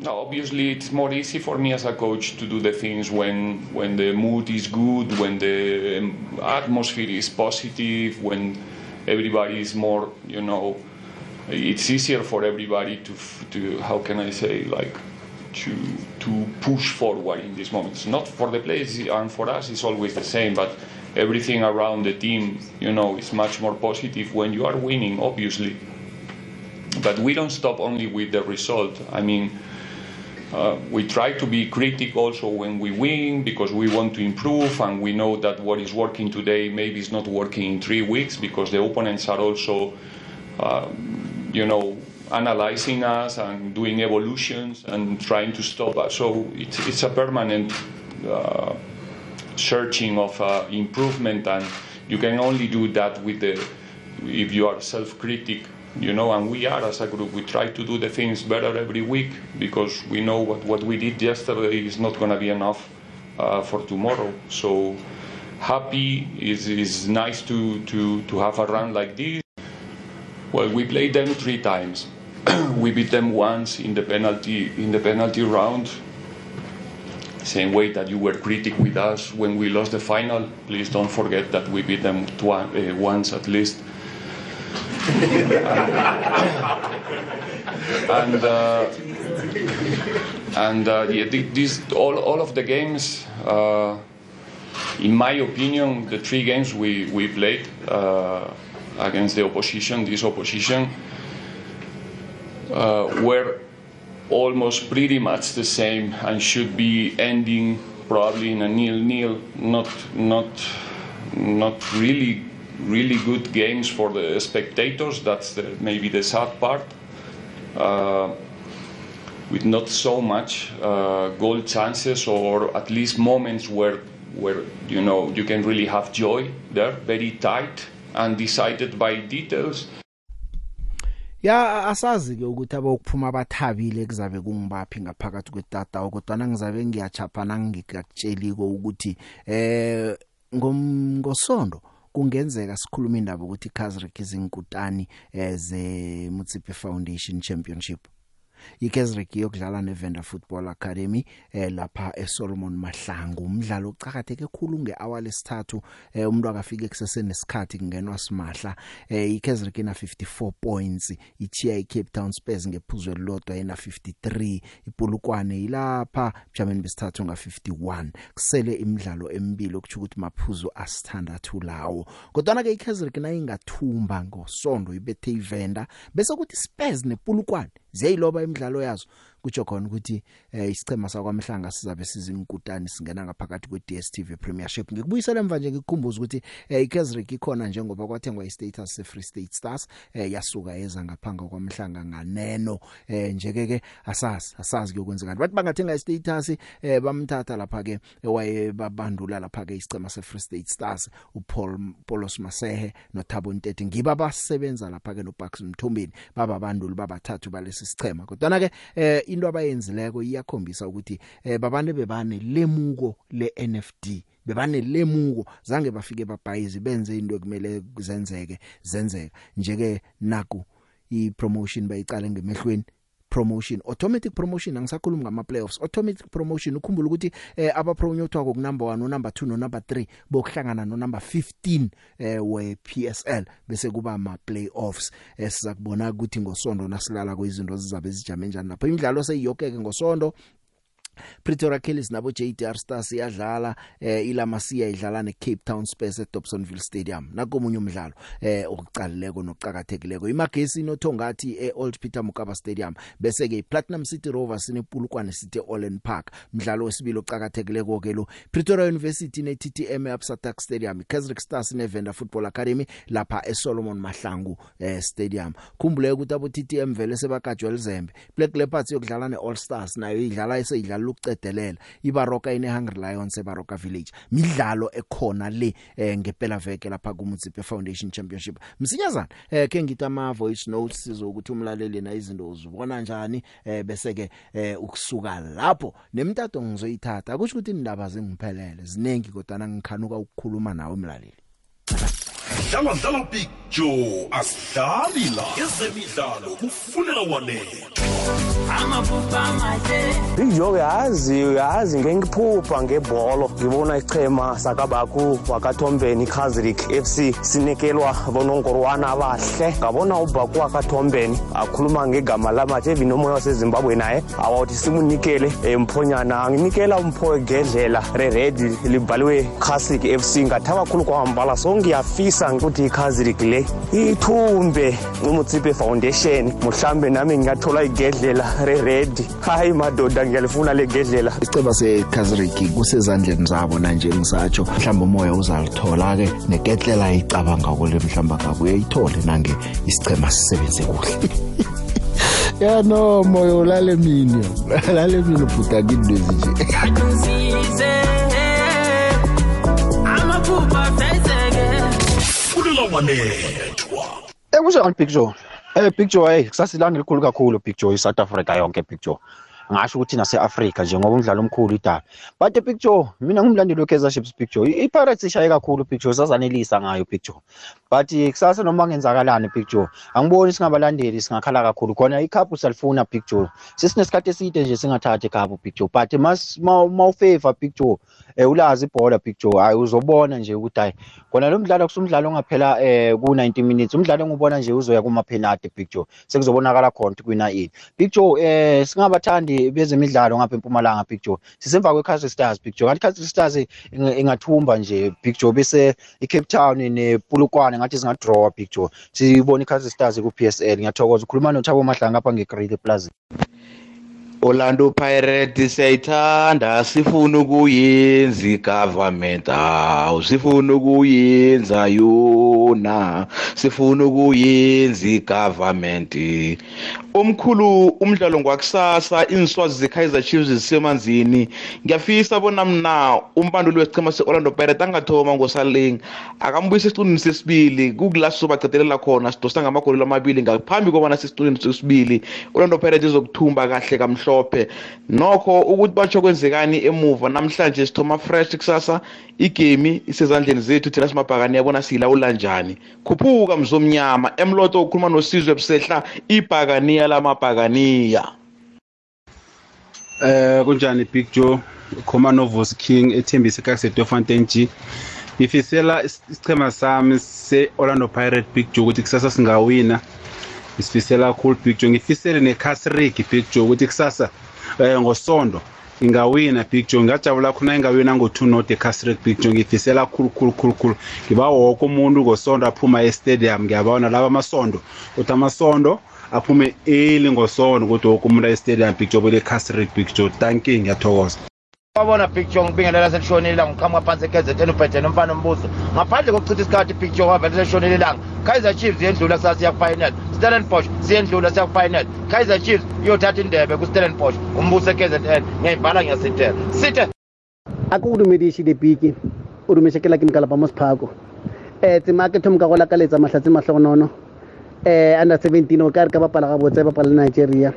no, obviously it's more easy for me as a coach to do the things when when the mood is good, when the atmosphere is positive, when everybody is more, you know, it's easier for everybody to to how can I say like to to push forward in these moments. Not for the players and for us, it's always the same, but everything around the team, you know, is much more positive when you are winning, obviously. But we don't stop only with the result. I mean uh, we try to be critical also when we win because we want to improve and we know that what is working today maybe is not working in three weeks because the opponents are also, uh, you know, analyzing us and doing evolutions and trying to stop us. So it's, it's a permanent uh, searching of uh, improvement and you can only do that with the if you are self-critic you know, and we are as a group. We try to do the things better every week because we know what, what we did yesterday is not going to be enough uh, for tomorrow. So happy is is nice to, to, to have a run like this. Well, we played them three times. we beat them once in the penalty in the penalty round. Same way that you were critic with us when we lost the final. Please don't forget that we beat them twi- uh, once at least and uh, and uh, yeah, these all all of the games. Uh, in my opinion, the three games we we played uh, against the opposition, this opposition, uh, were almost pretty much the same and should be ending probably in a nil-nil. Not not not really really good games for the spectators. That's the, maybe the sad part. Uh, with not so much uh, goal chances or at least moments where where you know you can really have joy there very tight and decided by details ya asazi ke ukuthi abokuphuma abathabile kuzabe kungibaphi ngaphakathi kwetata kodwa ngizabe ngiyachapha nangikatsheli ko ukuthi eh ngomngosondo kungenzeka sikhuluma indaba ukuthi Kazrick izinkutani eze Mutsipe Foundation Championship. iKaizersburg iyokudlala neVenda Football Academy eh lapha eSolomon Mahlangu. Umdlalo ucakatheke kakhulu ngehour lesithathu eh umuntu akafike kusese nesikhathi kungenwa simahla. Eh iKaizersburg ina 54 points ichiya iCape Town Spurs ngephuzu elilodwa ena 53 ipulukwane ilapha jameni besithathu nga 51 kusele imidlalo emibili okuthi ukuthi maphuzu asithandathu lawo. Kodwa ke iKaizersburg nayingathumba ngosonto ibethe iVenda bese kuthi Spurs nepulukwane ziyayiloba imidlalo yazo. Kutsho khona ukuthi eh, isichema sakwamhlanga sizabe sizinkutani singena ngaphakathi kwe DStv Premiership. Ngikubuyisela emva nje ngikukhumbuza ukuthi eh, iKaizersburg ikhona njengoba kwathengwa istatus se Free State Stars eh, yasuka yeza ngaphanga kwamhlanga nganeno. Eh, njeke ke asazi asazi kuyokwenzekani. Bathi bangathenga istatus eh, bamthatha lapha ke waye babandula lapha ke isichema se Free State Stars uPaul Polos Masehe noThabo Ntete ngiba basebenza lapha ke noBucks Mthombeni baba banduli babathathu balesi sichema. Kodwa ke eh, into abayenzileko iyakhombisa ukuthi eh, babane bebane lemuko le NFT bebane lemuko zange bafike babhayizi benze into ekumele zenzeke zenzeka. Njeke naku ipromotion bayiqale ngemehlweni. Promotion automatic promotion angisakhulumi ngama playoffs automatic promotion ukhumbula ukuthi eh, abapromothwa ku number 1 no number 2 no number 3 bokuhlangana no number 15 eh, we PSL bese kuba ama playoffs eh, siza kubona ukuthi ngosonto nasilala kwezinto zizabe zijame njani lapho. Imidlalo seyiyokeke ngosonto Pretoria Kellys nabo JDR Stars iyadlala eh iLamasia idlala neCape Town Spurs eDobsonville Stadium. Nakomunye umdlalo eh okucalileko nokucakathekileko iMagesi nothongathi eOld Peter Mokaba Stadium bese ke iPlatinum City Rovers inepulukwane City Olen Park. Mdlalo wesibili ocakathekileko ke lo. Pretoria University neTTM eAbsatak Stadium iKaizer Stars neVenda Football Academy lapha eSolomon Mahlangu eh Stadium. Khumbule ukuthi abo TTM vele sebakajwa elizembe Black Leopards yokudlala neAll Stars nayo idlala eseyidlala lokucedelela ibaroka ine Hungry Lions ebaroka Village. Midlalo ekhona le eh, ngempela veke lapha kuMutsipe Foundation Championship. Msinyazana eh, ke ngithi ama voice notes sizokuthi umlaleli na izinto uzibona njani eh, bese ke eh, ukusuka lapho nemtato ngizoyithatha. Akusho ukuthi indaba zingiphelele zinengi kodwa ngikhanuka ukukhuluma nawe umlaleli. Dlala dlala picture asidlali la. Ezemidlalo kufunela wanele ijo yazi yazi ngengiphupha ngebholo ngibona ichema sakabaku wakathombeni ikazrik fc sinikelwa bonongorwana abahle ngabona ubaku wakathombeni akhuluma ngegama lamatshevi nomoya wasezimbabwe naye awawuthi simunikele um mphonyana anginikela umpho gedlela reredi libhaliwe classic fc ngathaba kakhulu kwamambala so ngiyafisa ukuthi ikazrik le ithumbe umutsipe foundation. Mhlambe nami ngingathola igedlela reredi hayi madoda ngiyalifuna legedlela isiceba sekazriki kusezandleni zabo nanje ngisatsho mhlawumbe umoya uzalithola ke neketlela ayicabanga kule mhlawumbe ngabe uyayithole nange isichema sisebenze kuhle. Ya no moya ulale mini lale mini ubhuda kini lezi nje. Kulelawanethwa ekunjani big joe eh big joe hey kusasilanga elikhulu kakhulu big joe i-south africa yonke big joe. Ngasho ukuthi nase-afrika njengoba umdlalo omkhulu idaba but big joe mina ngumlandeli we-kaizer chiefs big joe I- i-pirates ishaye kakhulu big joe sazanelisa ngayo big joe but kusasa noma kungenzakalani big joe angiboni singabalandeli singakhala kakhulu. Khona ikhaphu salifuna big joe sesinesikhathi eside nje singathathi ikhaphu big joe but mas mawufeva big joe um ulazi ibhola big joe hayi uzobona nje ukuthi hayi kona lo mdlalo kusumdlalo ongaphela um ku-ninety minutes umdlalo engiwubona nje uzoya kumaphenati big joe sekuzobonakala khona ukuthi kwina ini big joe um singabathandi bezemidlalo ngapha empumalanga big joe. Sisemva kwe-castle stars big joe. Kanti castle stars inga- ingathumba nje big joe bese i-cape town nepulukwane ngathi zingadrowa big joe. Sibone i-castle stars ku-p s l. Ngiyathokoza. Ukhuluma nothabo mahlanga ngapha nge-great plaza. Orlando Pirates siyayithanda sifuna ukuyenza igovernment awu sifuna ukuyenza yona sifuna ukuyenza igovernment. Omkhulu umdlalo ngwakusasa inswazi ze-Kaizer Chiefs zisemanzini. Ngiyafisa bona mna umbanduli wesichema se-Orlando Pirates angathoma ngosaleng akambuyisa esiqundini sesibili kukula sizobaqedelela khona sidosa ngamagolelo amabili ngaphambi kobana sesiqundini sesibili. Orlando Pirates izokuthumba kahle kamhlophe nokho ukuthi batsho kwenzekani emuva namhlanje sithoma fresh kusasa igame isezandleni zethu thina simabhakani yabona siyilawula njani? Khuphuka mzomnyama emloto ukhuluma nosizwe busehla ibhakaniya lamabhakaniya. Eh kunjani Big Joe? Khomanovos King ethembise kaSetofontein G. Ngifisela is- isichema sami se-Orlando Pirates Big Joe ukuthi kusasa singawina. Isifisela kakhulu Big Joe ngifisele neCasrick Big Joe ukuthi kusasa eh ngosonto ingawina Big Joe ngajabula khona ingawina ngo2 not eCasrick Big Joe ngifisela khulu khulu khulu khulu. Ngiba wonke umuntu ngosonto aphuma e-stadium. Ngiyabona laba amasondo ukuthi amasondo aphume early ngosonto ukuthi wonke umuntu aye-stadium Big Joe bele Casrick Big Joe thank you ngiyathokoza. Wabona big joe ngibingelela selishonile ilanga ngiqhamuka phansi ekzn ubhede nomfana ombuso ngaphandle kokuchitha isikhathi joe wavele selishonile ilanga. Kaizer chiefs yendlula kusasa siya kufinal. Stellenbosch siyendlula siya kufinal. Kaizer chiefs iyothatha indebe kustellenbosch umbuso ekzn ngiyayibhala ngiyasitela sithe ako o dumediše dipiki o dumešekela ke mkalapa mo sephako um tsema ke thomo ka go lakaletsa mahlatse matlhogonono um under seventeen o ka re ka bapala gabotse bapala le nigeria.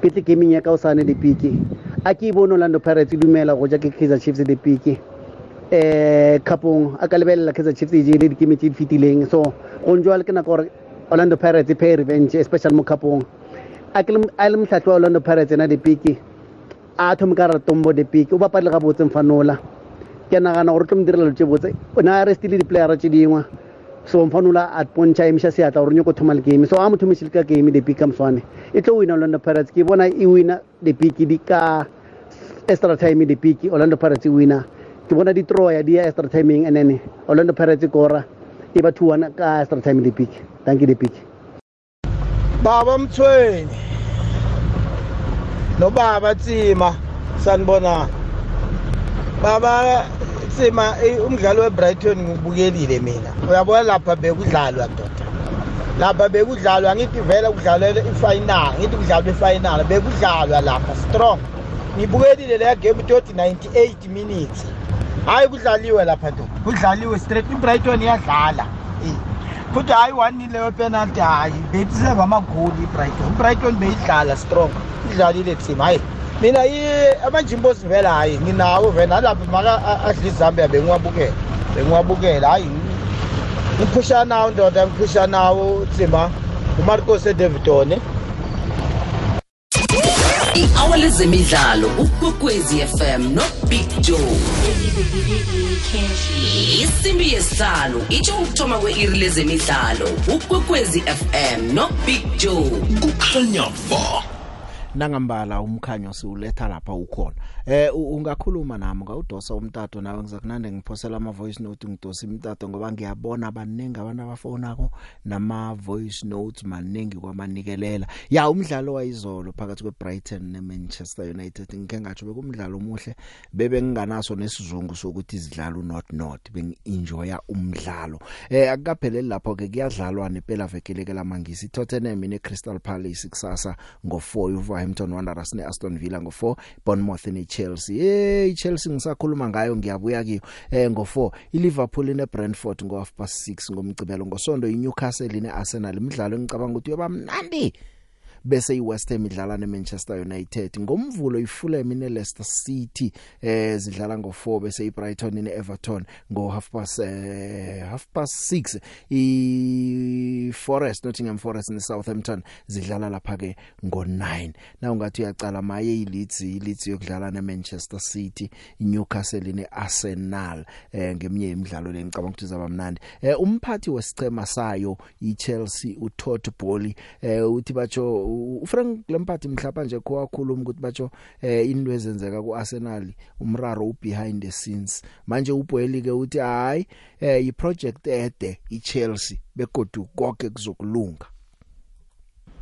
Ke tle gaming ya ka o sane dipiki a ke bone orlando pirates dumela go ja ke kaizer chiefs dipiki um kapong a ka lebelela kaizer chiefs e jele dikeme tse di fetileng so gong jwale ke nako gore orlando pirates pay revenge especially mo kapong a le- a le motlhatlho wa orlando pirates ena dipiki a thome ka ratombo depiki o bapadile ga botse mfanola. Ke nagana gore o tlo mo direla tse botse o ne a restile di-playera tse dingwe. So mfanola a pontšha emiša seatla gore o nyako thoma le game. So a mo thomišile ka game depiki ka moswane e tlo wina orlando pirates ke bona e wina depiki di ka extra time depiki orlando pirates e wina. Ke bona di-troya di ya extra timing and then orlando pirates e kora. E ba two one ka extra time depiki thank you depiki baba mthweni. Nobaba tsima sanibonana baba tsima eh, umdlalo webrighton ngibukelile mina. Uyabona lapha bekudlalwa ndoda lapha bekudlalwa angithi vele kudlalwe ifinal ngithi kudlalwe ifinal bekudlalwa lapha strong. Ngibukelile leya game toti 98 minutes. Hayi kudlaliwe lapha ndoda kudlaliwe straight ibrighton iyadlala. Eh. futhi hayi one leyo penalty hayi betiseva amagoli ibrighton. Ibrighton beyidlala strong idlalile team hayi. Mina i- amanjimbosi vele hayi nginawo vele nalapho maka adla izambia bengiwabukela bengiwabukela hayi ngiphusha nawo ndoda ngiphusha nawo tsima umarcos edavidone lezemidlalo ukwekwezi FM no Big Joe. Isimbi yesihlanu itsho ukuthoma kwe-iri lezemidlalo ukwekwezi FM no Big Joe. Kukhanya ba nangambala umkhanyo siuletha lapha ukhona. Eh u- ungakhuluma nami ngawudosa umtato nawe ngizakunande ngiphosela ama voice note ngidosa imtato ngoba ngiyabona abaningi abantu abafonako nama voice notes maningi kwamanikelela ya umdlalo wayizolo phakathi kweBrighton neManchester United. Ngike ngathi bekumdlalo omuhle bebe nginganaso nesizungu sokuthi izidlalo not not bengienjoya umdlalo. Eh akukapheleli lapho ke kuyadlalwa nephela vekeleke lamangisi Tottenham neCrystal Palace kusasa ngo4 uWolverhampton Wanderers neAston Villa ngo4 Bournemouth neChelsea. Hey Chelsea ngisakhuluma ngayo ngiyabuya kiyo. Eh ngo4 iLiverpool neBrentford ngo half past 6 ngomgcibelo ngosonto iNewcastle neArsenal imidlalo engicabanga ukuthi yoba mnandi. Bese iWest Ham idlala neManchester United. Ngomvulo iFulham neLeicester City eh zidlala ngo4 bese iBrighton neEverton ngo half past eh, half past 6 iForest Nottingham Forest neSouthampton zidlala lapha ke ngo9 na ungathi uyacala maye iLeeds iLeeds yokudlala neManchester City iNewcastle neArsenal eh ngeminye imidlalo lengicabanga ukuthi izaba mnandi. Eh umphathi wesicema sayo iChelsea uTodd Boehly eh uthi batsho u- uFrank Lampard mhlapa nje kwakhuluma ukuthi batsho eh into ezenzeka kuArsenal umraro u behind the scenes manje uBoehly ke uthi hayi eh iproject ede iChelsea begodu konke kuzokulunga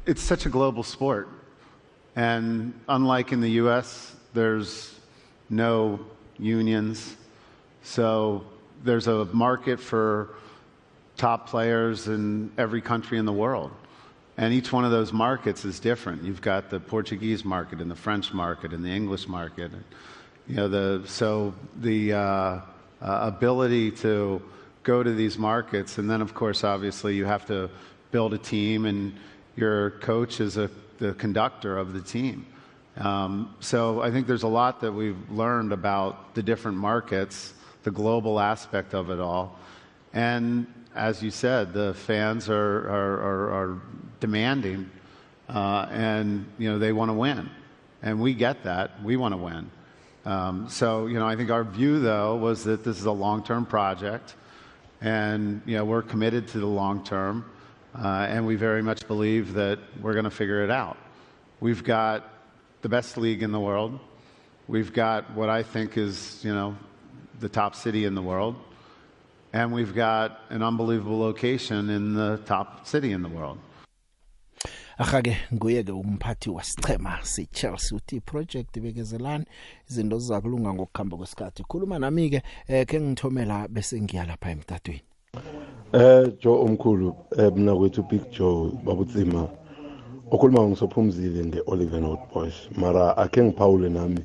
it's such a global sport. And unlike in the US, there's no unions. So there's a market for top players in every country in the world. And each one of those markets is different. You've got the Portuguese market and the French market and the English market. You know, the, so the uh, uh, ability to go to these markets, and then of course, obviously, you have to build a team, and your coach is a, the conductor of the team. Um, so I think there's a lot that we've learned about the different markets, the global aspect of it all. And as you said, the fans are, are, are, are demanding, uh, and you know they want to win, and we get that. We want to win. Um, so you know, I think our view though was that this is a long-term project, and you know we're committed to the long term, uh, and we very much believe that we're going to figure it out. We've got the best league in the world. We've got what I think is you know the top city in the world. And we've got an unbelievable location in the top city in the world. Akake nguye ke umphathi wasichema seChelsea uthi project bekezelana izinto zizakulunga ngokukhamba kwesikhathi. Khuluma nami ke eh ke ngithomela bese ngiya lapha emtatweni. Eh Joe omkhulu eh mina kwethu Big Joe babutsima okhuluma ngisophumzile nge Oliver Note Boys mara akhe ngiphawule nami.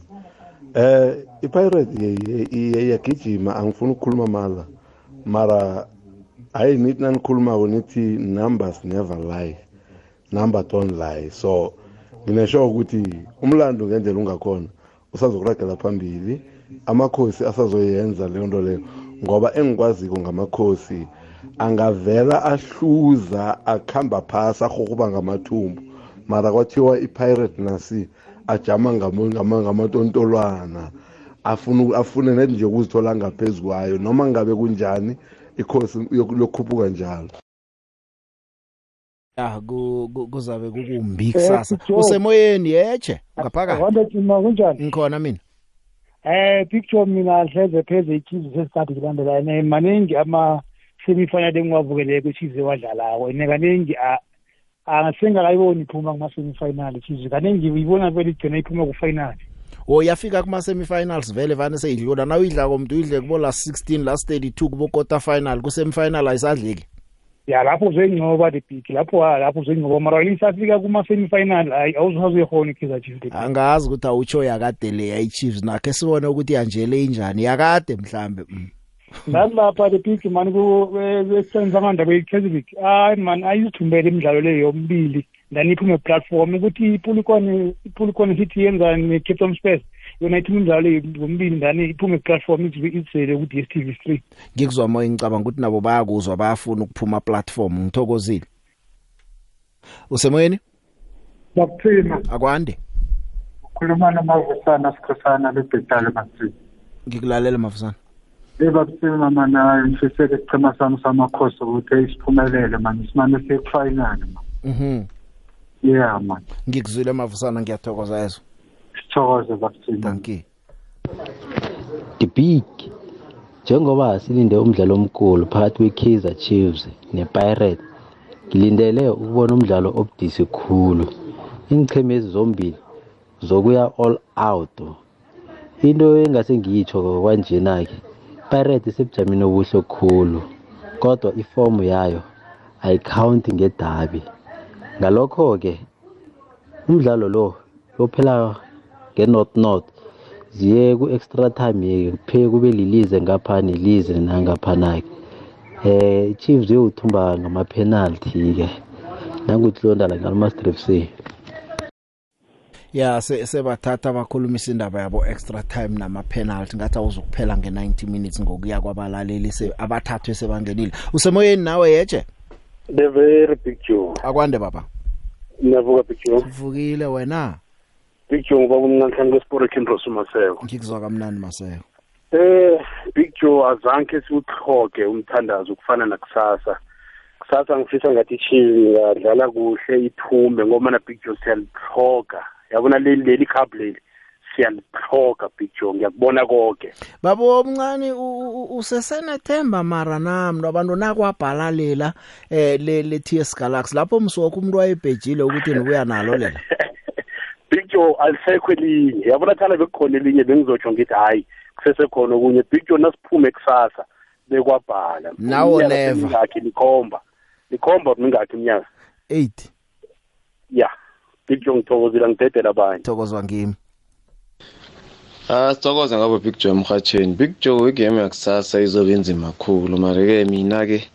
Eh iPirate iyagijima angifuni ukukhuluma mala mara hayi nithi nanikhuluma nithi numbers never lie. Number don't lie so nginesho ukuthi umlando ngendlela ungakhona usazokuragela phambili. Amakhosi asazoyenza leyo nto leyo ngoba engikwaziko ngamakhosi angavela ahluza akhamba phasi ahokuba ngamathumbu. Mara kwathiwa i-pirate nasi ajama ngamo- ngama- ngamatontolwana afuna afune net nje ukuzithola ngaphezu kwayo. Noma ngabe kunjani ikhosi yoku- yokukhuphuka njalo. Ah ku- ku- kuzabe kukumbi Eh, kusasa. Joe. usemoyeni yeche ngaphakathi. Wanda Jima kunjani? ngikhona mina. Eh picture mina hleze pheze ichizi sesikhathi kulandelayo maningi ama semifinal engiwavukele kwichizi wadlalayo ene kaningi a- asengakayiboni iphuma kuma semifinal ichizi kaningi uyibona vele igcina iphuma ku final oyafika kuma semifinals vele vane seyidlula. Na uyidla komuntu uyidle kubo last 16 last 32 kubo quarter final ku semifinal ayisadliki ya lapho uzengcoba the big lapho ha lapho uzengcoba mara lisafika kuma semifinal hayi awuzuhazoyikhona ikhiza chiefs the big angazi ukuthi awutsho yakade le yayichiefs nakhe sibone ukuthi yanjele injani yakade mhlambe mm. nalapha the big man kusenza ngandaba ye-kesvik hayi man ayizithumbele imidlalo leyo yomibili then iphume platform ukuthi ipulikone ipulikone city yenza ne-cape town spurs yona ithuma imidlalo yomibili then iphume platform izele ku-d s t v three. Ngikuzwa moya ngicabanga ukuthi nabo bayakuzwa bayafuna ukuphuma platform. Ngithokozile. Usemoyeni? Bakuthina. Akwande. Khuluma nomavusana sikhosana lebhetale masini ngikulalela mavusana. Ebabusima mana ngifisele isichema sami samakhosi ukuthi siphumelele mani simane sekufinal man mhm. Yeah man ngikuzwile mavusana ngiyathokoza yezo sithokoze babusima thank you. The big njengoba silinde umdlalo omkhulu phakathi kwe-kaizer chiefs ne-pirate ngilindele ukubona umdlalo obudisi khulu. Iincheme ezi zombili zokuya all out. Into engase ngiyitsho kwanjena-ke pirate isebujameni obuhle khulu kodwa ifomu yayo ayikhawunti ngedabi. Ngalokho-ke umdlalo lo lophela nge-north north ziye ku-extra time yeke kuphe kube lilize ngapha nelize nangaphana-ke eh chiefs uyowuthumba ngama-penalty-ke nangukuthi londala ngalmaster f c. Ya se sebathatha abakhulumisa indaba yabo extra time nama penalty ngathi awuzukuphela nge90 minutes ngokuya kwabalaleli se abathathu sebangenile. Usemoyeni nawe yeje the very big joe akwande baba. Niyavuka big joe uvukile wena? Big joe ngoba kumnanhlanje kwesport kindros maseko. Ngikuzwa kamnandi maseko. Eh big joe azange siwuhloge umthandazo ukufana nakusasa. Kusasa ngifisa ngathi chizi ngadlala kuhle iphume ngoba na big joe siyalihloga yabona leli leli cup leli siyalihloga big joe ngiyakubona konke babo omncane usesenethemba mara namntu abantu nakwabhalalela eh le le TS Galaxy lapho msoko umuntu wayebhejile ukuthi nibuya nalo lela. big joe alisekho elinye yabona thana bekukhona elinye bengizotsho ngithi hayi kusesekhona okunye. Big joe nasiphume kusasa bekwabhala. Nawo never. ngakhe likhomba likhomba mingakhi iminyaka. 8 ya big joe ngithokozile ngidedela abanye. Thokozwa ngimi. Ah sithokoza ngabo Big Joe emhathweni. Big Joe igame yakusasa izobe inzima kakhulu mara ke mina ke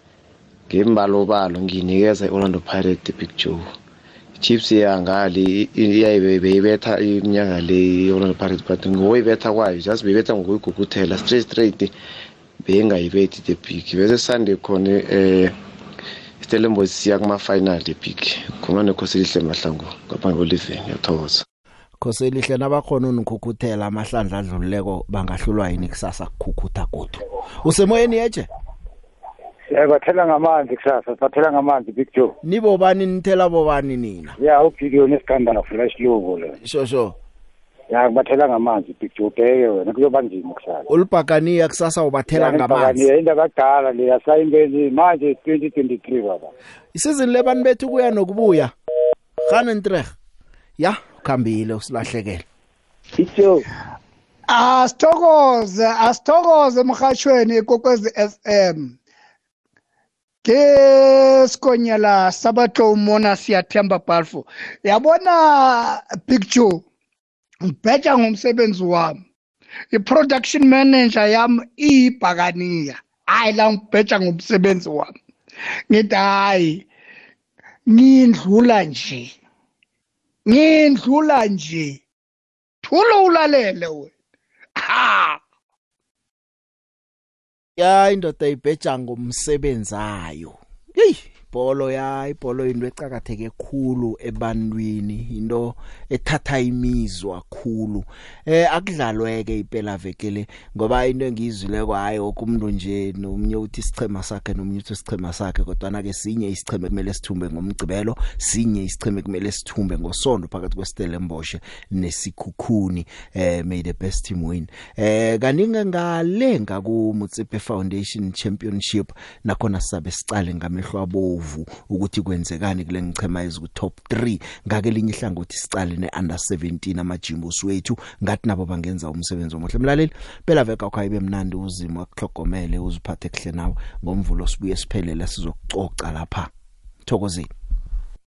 ngembalo balo nginikeza iOrlando Pirates Big Joe. Chiefs yangali iyayibe beyibetha iminyaka le iOrlando Pirates but ngoyibetha kwayo just beyibetha ngokuyiguguthela straight straight bengayibethi the big bese Sunday khona eh Stellenbosch siya kuma final the big. Khona nekhosi lihle mahlangu ngaphandle kweLiving ngiyathokoza. khoselihle nabakhona unikhukhuthela amahlandla adluleko bangahlulwa yini kusasa kukhukutha kudu usemoyeni yeje siyabathela ngamanzi kusasa sibathela ngamanzi big joe. Nibo bani nithela bobani nina? Ya ugideon esigandayo flash lubo le. Sho sho. Ya kubathela ngamanzi big joe ubheke wena kuyoba nzima kusasa. Ulibhakaniya kusasa ubathela ngamanzi. Indaba kudala le yasayimbeli manje 2023 baba. Isizini lebani bethu kuya nokubuya? Ganentreg ya ukhambile usilahlekele. Ijo Asithokoze asithokoze emhashweni kokwezi FM ke sikonyela sabatlo umona siyathemba Balfo yabona Joe ngibheja ngomsebenzi wami. I-production manager yami iyibhakaniya. Hayi la ngibheja ngomsebenzi wami. Ngithi hayi ngindlula nje. Ngindlula nje. Thulo ulalele wena. Ha! Ya indoda ibheja ngomsebenzayo. Hey ibholo ya ibholo into ecakatheke khulu ebantwini into ethatha imizwa khulu. Eh akudlalweke iphela vekele ngoba into engizwile kwaye okumuntu nje nomnye uthi isichema sakhe nomnye uthi isichema sakhe kodwa na ke sinye isicheme kumele sithumbe ngomgcibelo sinye isicheme kumele sithumbe ngosonto phakathi kwestelenboshe nesikhukhuni eh may the best team win. Eh kaninga ngalenga ku Mutsipe Foundation Championship nakhona sabe sicale ngamehlo abovu ukuthi kwenzekani kule ngichema eziku top 3 ngake linye ihlangothi sicale ne under 17 amajimbo's wethu. Ngathi nabo bangenza umsebenzi omuhle. Mlaleli phela veka kwayibe mnandi uzimo akuhlogomele uziphathe kuhle nawe. Ngomvulo sibuye siphelele sizokucoca lapha. Thokozini